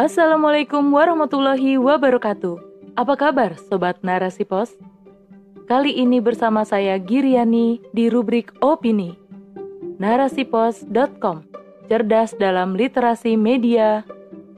Assalamualaikum warahmatullahi wabarakatuh. Apa kabar Sobat Narasi Pos? Kali ini bersama saya Giriani di rubrik Opini. Narasipos.com Cerdas dalam literasi media,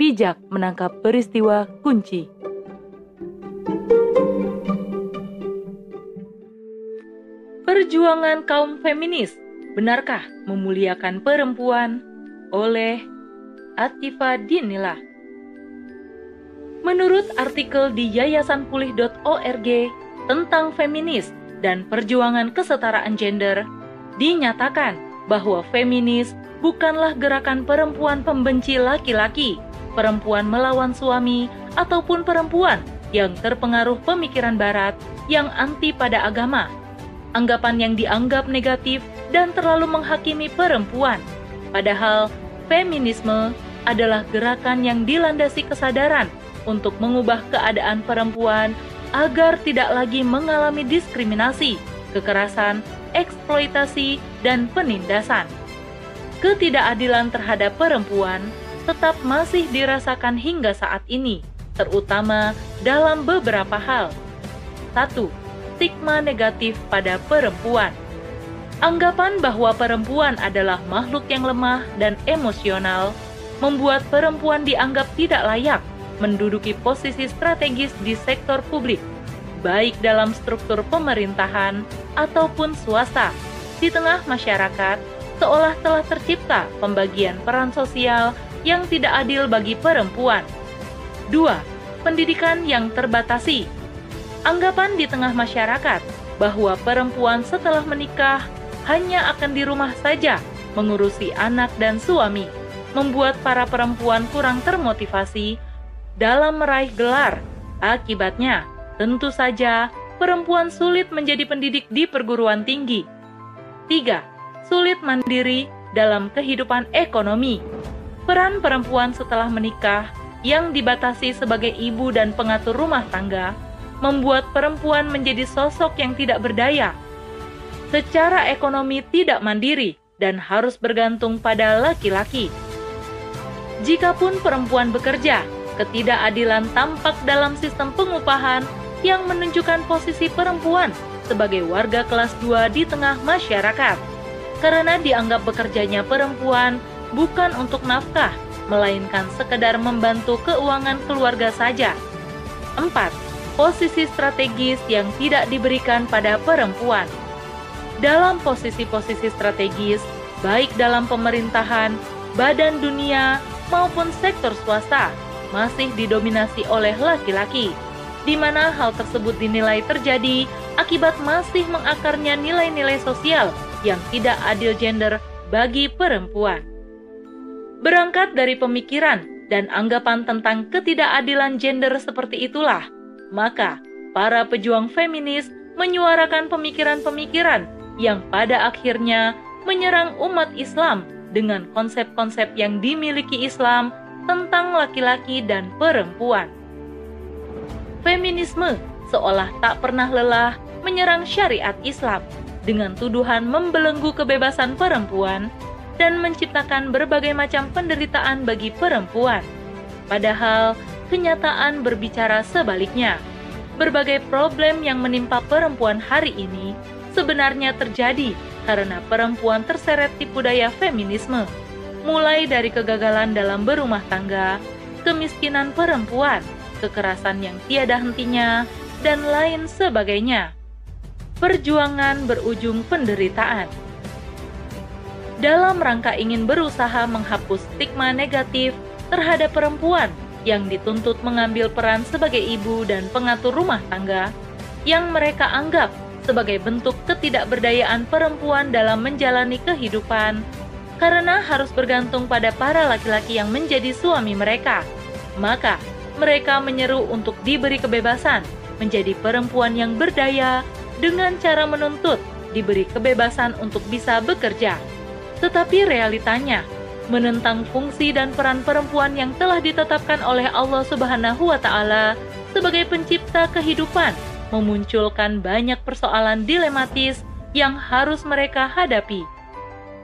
bijak menangkap peristiwa kunci. Perjuangan kaum feminis, benarkah memuliakan perempuan? Oleh Atifa Dinillah. Menurut artikel di yayasanpulih.org tentang feminis dan perjuangan kesetaraan gender, dinyatakan bahwa feminis bukanlah gerakan perempuan pembenci laki-laki, perempuan melawan suami, ataupun perempuan yang terpengaruh pemikiran barat yang anti pada agama anggapan yang dianggap negatif dan terlalu menghakimi perempuan. Padahal, feminisme adalah gerakan yang dilandasi kesadaran untuk mengubah keadaan perempuan agar tidak lagi mengalami diskriminasi, kekerasan, eksploitasi, dan penindasan. Ketidakadilan terhadap perempuan tetap masih dirasakan hingga saat ini, terutama dalam beberapa hal. 1 stigma negatif pada perempuan. Anggapan bahwa perempuan adalah makhluk yang lemah dan emosional membuat perempuan dianggap tidak layak menduduki posisi strategis di sektor publik, baik dalam struktur pemerintahan ataupun swasta. Di tengah masyarakat, seolah telah tercipta pembagian peran sosial yang tidak adil bagi perempuan. 2. Pendidikan yang terbatasi anggapan di tengah masyarakat bahwa perempuan setelah menikah hanya akan di rumah saja mengurusi anak dan suami, membuat para perempuan kurang termotivasi dalam meraih gelar. Akibatnya, tentu saja perempuan sulit menjadi pendidik di perguruan tinggi. 3. Sulit mandiri dalam kehidupan ekonomi. Peran perempuan setelah menikah yang dibatasi sebagai ibu dan pengatur rumah tangga membuat perempuan menjadi sosok yang tidak berdaya, secara ekonomi tidak mandiri, dan harus bergantung pada laki-laki. Jikapun perempuan bekerja, ketidakadilan tampak dalam sistem pengupahan yang menunjukkan posisi perempuan sebagai warga kelas 2 di tengah masyarakat. Karena dianggap bekerjanya perempuan bukan untuk nafkah, melainkan sekedar membantu keuangan keluarga saja. 4 posisi strategis yang tidak diberikan pada perempuan. Dalam posisi-posisi strategis, baik dalam pemerintahan, badan dunia, maupun sektor swasta, masih didominasi oleh laki-laki, di mana hal tersebut dinilai terjadi akibat masih mengakarnya nilai-nilai sosial yang tidak adil gender bagi perempuan. Berangkat dari pemikiran dan anggapan tentang ketidakadilan gender seperti itulah, maka para pejuang feminis menyuarakan pemikiran-pemikiran yang pada akhirnya menyerang umat Islam dengan konsep-konsep yang dimiliki Islam tentang laki-laki dan perempuan. Feminisme seolah tak pernah lelah menyerang syariat Islam dengan tuduhan membelenggu kebebasan perempuan dan menciptakan berbagai macam penderitaan bagi perempuan. Padahal kenyataan berbicara sebaliknya. Berbagai problem yang menimpa perempuan hari ini sebenarnya terjadi karena perempuan terseret tipu daya feminisme, mulai dari kegagalan dalam berumah tangga, kemiskinan perempuan, kekerasan yang tiada hentinya, dan lain sebagainya. Perjuangan berujung penderitaan. Dalam rangka ingin berusaha menghapus stigma negatif terhadap perempuan yang dituntut mengambil peran sebagai ibu dan pengatur rumah tangga yang mereka anggap sebagai bentuk ketidakberdayaan perempuan dalam menjalani kehidupan karena harus bergantung pada para laki-laki yang menjadi suami mereka. Maka, mereka menyeru untuk diberi kebebasan menjadi perempuan yang berdaya dengan cara menuntut diberi kebebasan untuk bisa bekerja. Tetapi realitanya, menentang fungsi dan peran perempuan yang telah ditetapkan oleh Allah Subhanahu wa taala sebagai pencipta kehidupan, memunculkan banyak persoalan dilematis yang harus mereka hadapi.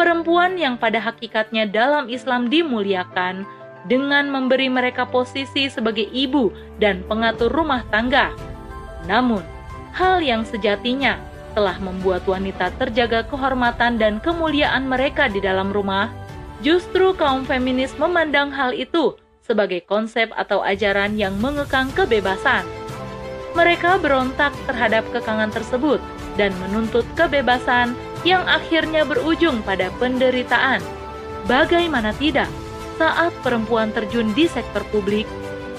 Perempuan yang pada hakikatnya dalam Islam dimuliakan dengan memberi mereka posisi sebagai ibu dan pengatur rumah tangga. Namun, hal yang sejatinya telah membuat wanita terjaga kehormatan dan kemuliaan mereka di dalam rumah, justru kaum feminis memandang hal itu sebagai konsep atau ajaran yang mengekang kebebasan. Mereka berontak terhadap kekangan tersebut dan menuntut kebebasan yang akhirnya berujung pada penderitaan. Bagaimana tidak, saat perempuan terjun di sektor publik,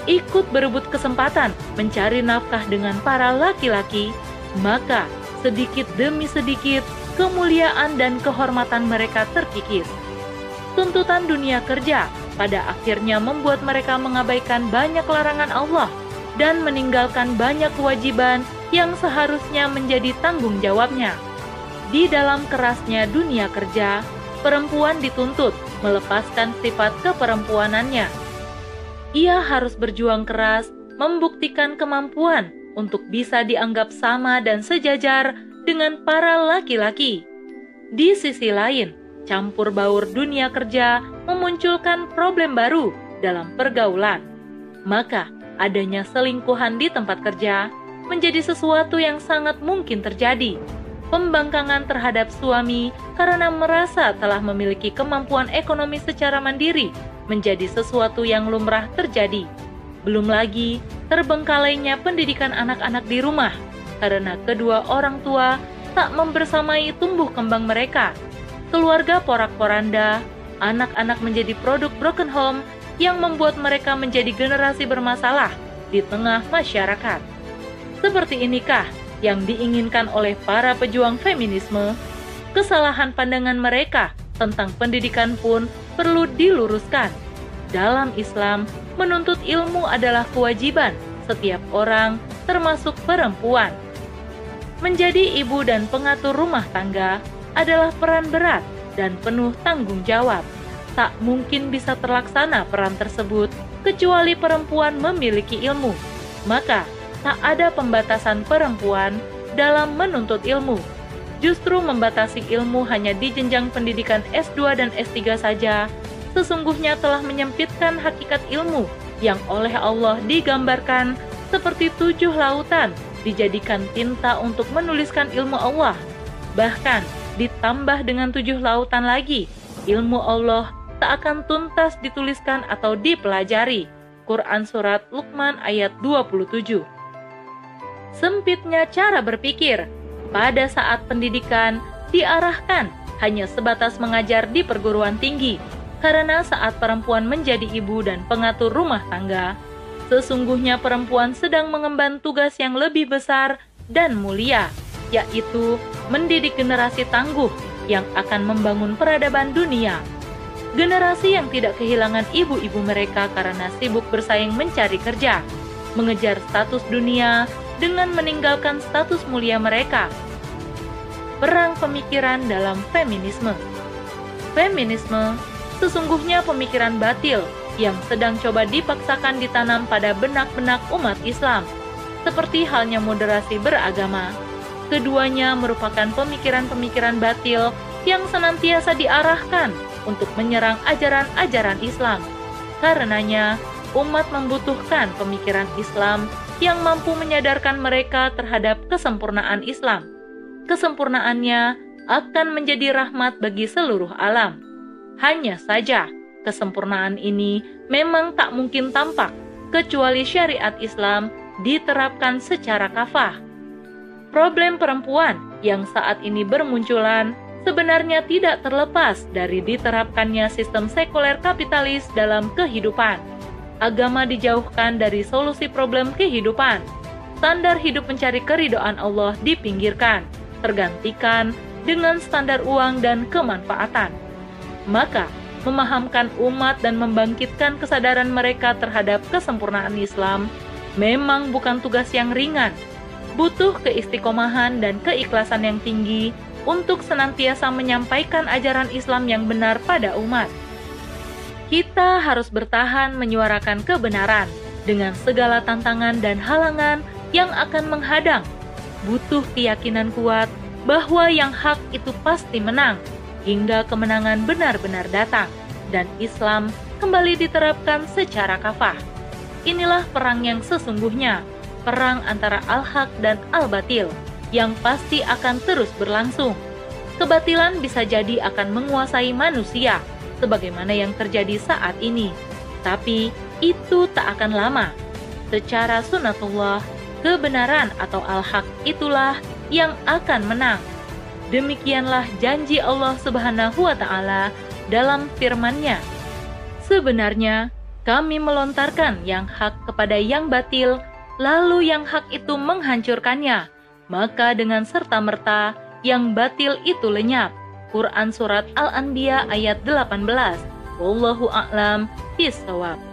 ikut berebut kesempatan mencari nafkah dengan para laki-laki, maka sedikit demi sedikit kemuliaan dan kehormatan mereka terkikis. Tuntutan dunia kerja pada akhirnya membuat mereka mengabaikan banyak larangan Allah dan meninggalkan banyak kewajiban yang seharusnya menjadi tanggung jawabnya. Di dalam kerasnya dunia kerja, perempuan dituntut melepaskan sifat keperempuanannya. Ia harus berjuang keras, membuktikan kemampuan untuk bisa dianggap sama dan sejajar dengan para laki-laki. Di sisi lain, campur baur dunia kerja memunculkan problem baru dalam pergaulan. Maka, adanya selingkuhan di tempat kerja menjadi sesuatu yang sangat mungkin terjadi pembangkangan terhadap suami karena merasa telah memiliki kemampuan ekonomi secara mandiri menjadi sesuatu yang lumrah terjadi. Belum lagi terbengkalainya pendidikan anak-anak di rumah karena kedua orang tua tak membersamai tumbuh kembang mereka. Keluarga porak-poranda, anak-anak menjadi produk broken home yang membuat mereka menjadi generasi bermasalah di tengah masyarakat. Seperti inikah yang diinginkan oleh para pejuang feminisme, kesalahan pandangan mereka tentang pendidikan pun perlu diluruskan. Dalam Islam, menuntut ilmu adalah kewajiban setiap orang, termasuk perempuan. Menjadi ibu dan pengatur rumah tangga adalah peran berat dan penuh tanggung jawab. Tak mungkin bisa terlaksana peran tersebut kecuali perempuan memiliki ilmu. Maka, tak ada pembatasan perempuan dalam menuntut ilmu. Justru membatasi ilmu hanya di jenjang pendidikan S2 dan S3 saja, sesungguhnya telah menyempitkan hakikat ilmu yang oleh Allah digambarkan seperti tujuh lautan dijadikan tinta untuk menuliskan ilmu Allah. Bahkan ditambah dengan tujuh lautan lagi, ilmu Allah tak akan tuntas dituliskan atau dipelajari. Quran Surat Luqman ayat 27 sempitnya cara berpikir pada saat pendidikan diarahkan hanya sebatas mengajar di perguruan tinggi, karena saat perempuan menjadi ibu dan pengatur rumah tangga, sesungguhnya perempuan sedang mengemban tugas yang lebih besar dan mulia, yaitu mendidik generasi tangguh yang akan membangun peradaban dunia. Generasi yang tidak kehilangan ibu-ibu mereka karena sibuk bersaing mencari kerja, mengejar status dunia, dengan meninggalkan status mulia mereka. Perang pemikiran dalam feminisme. Feminisme sesungguhnya pemikiran batil yang sedang coba dipaksakan ditanam pada benak-benak umat Islam, seperti halnya moderasi beragama. Keduanya merupakan pemikiran-pemikiran batil yang senantiasa diarahkan untuk menyerang ajaran-ajaran Islam. Karenanya, umat membutuhkan pemikiran Islam yang mampu menyadarkan mereka terhadap kesempurnaan Islam. Kesempurnaannya akan menjadi rahmat bagi seluruh alam. Hanya saja, kesempurnaan ini memang tak mungkin tampak kecuali syariat Islam diterapkan secara kafah. Problem perempuan yang saat ini bermunculan sebenarnya tidak terlepas dari diterapkannya sistem sekuler kapitalis dalam kehidupan agama dijauhkan dari solusi problem kehidupan. Standar hidup mencari keridoan Allah dipinggirkan, tergantikan dengan standar uang dan kemanfaatan. Maka, memahamkan umat dan membangkitkan kesadaran mereka terhadap kesempurnaan Islam memang bukan tugas yang ringan. Butuh keistiqomahan dan keikhlasan yang tinggi untuk senantiasa menyampaikan ajaran Islam yang benar pada umat kita harus bertahan menyuarakan kebenaran dengan segala tantangan dan halangan yang akan menghadang. Butuh keyakinan kuat bahwa yang hak itu pasti menang hingga kemenangan benar-benar datang dan Islam kembali diterapkan secara kafah. Inilah perang yang sesungguhnya, perang antara al-haq dan al-batil, yang pasti akan terus berlangsung. Kebatilan bisa jadi akan menguasai manusia, sebagaimana yang terjadi saat ini. Tapi itu tak akan lama. Secara sunatullah, kebenaran atau al-haq itulah yang akan menang. Demikianlah janji Allah Subhanahu wa taala dalam firman-Nya. Sebenarnya kami melontarkan yang hak kepada yang batil, lalu yang hak itu menghancurkannya. Maka dengan serta-merta yang batil itu lenyap. Quran Surat Al-Anbiya ayat 18 Wallahu a'lam bisawab.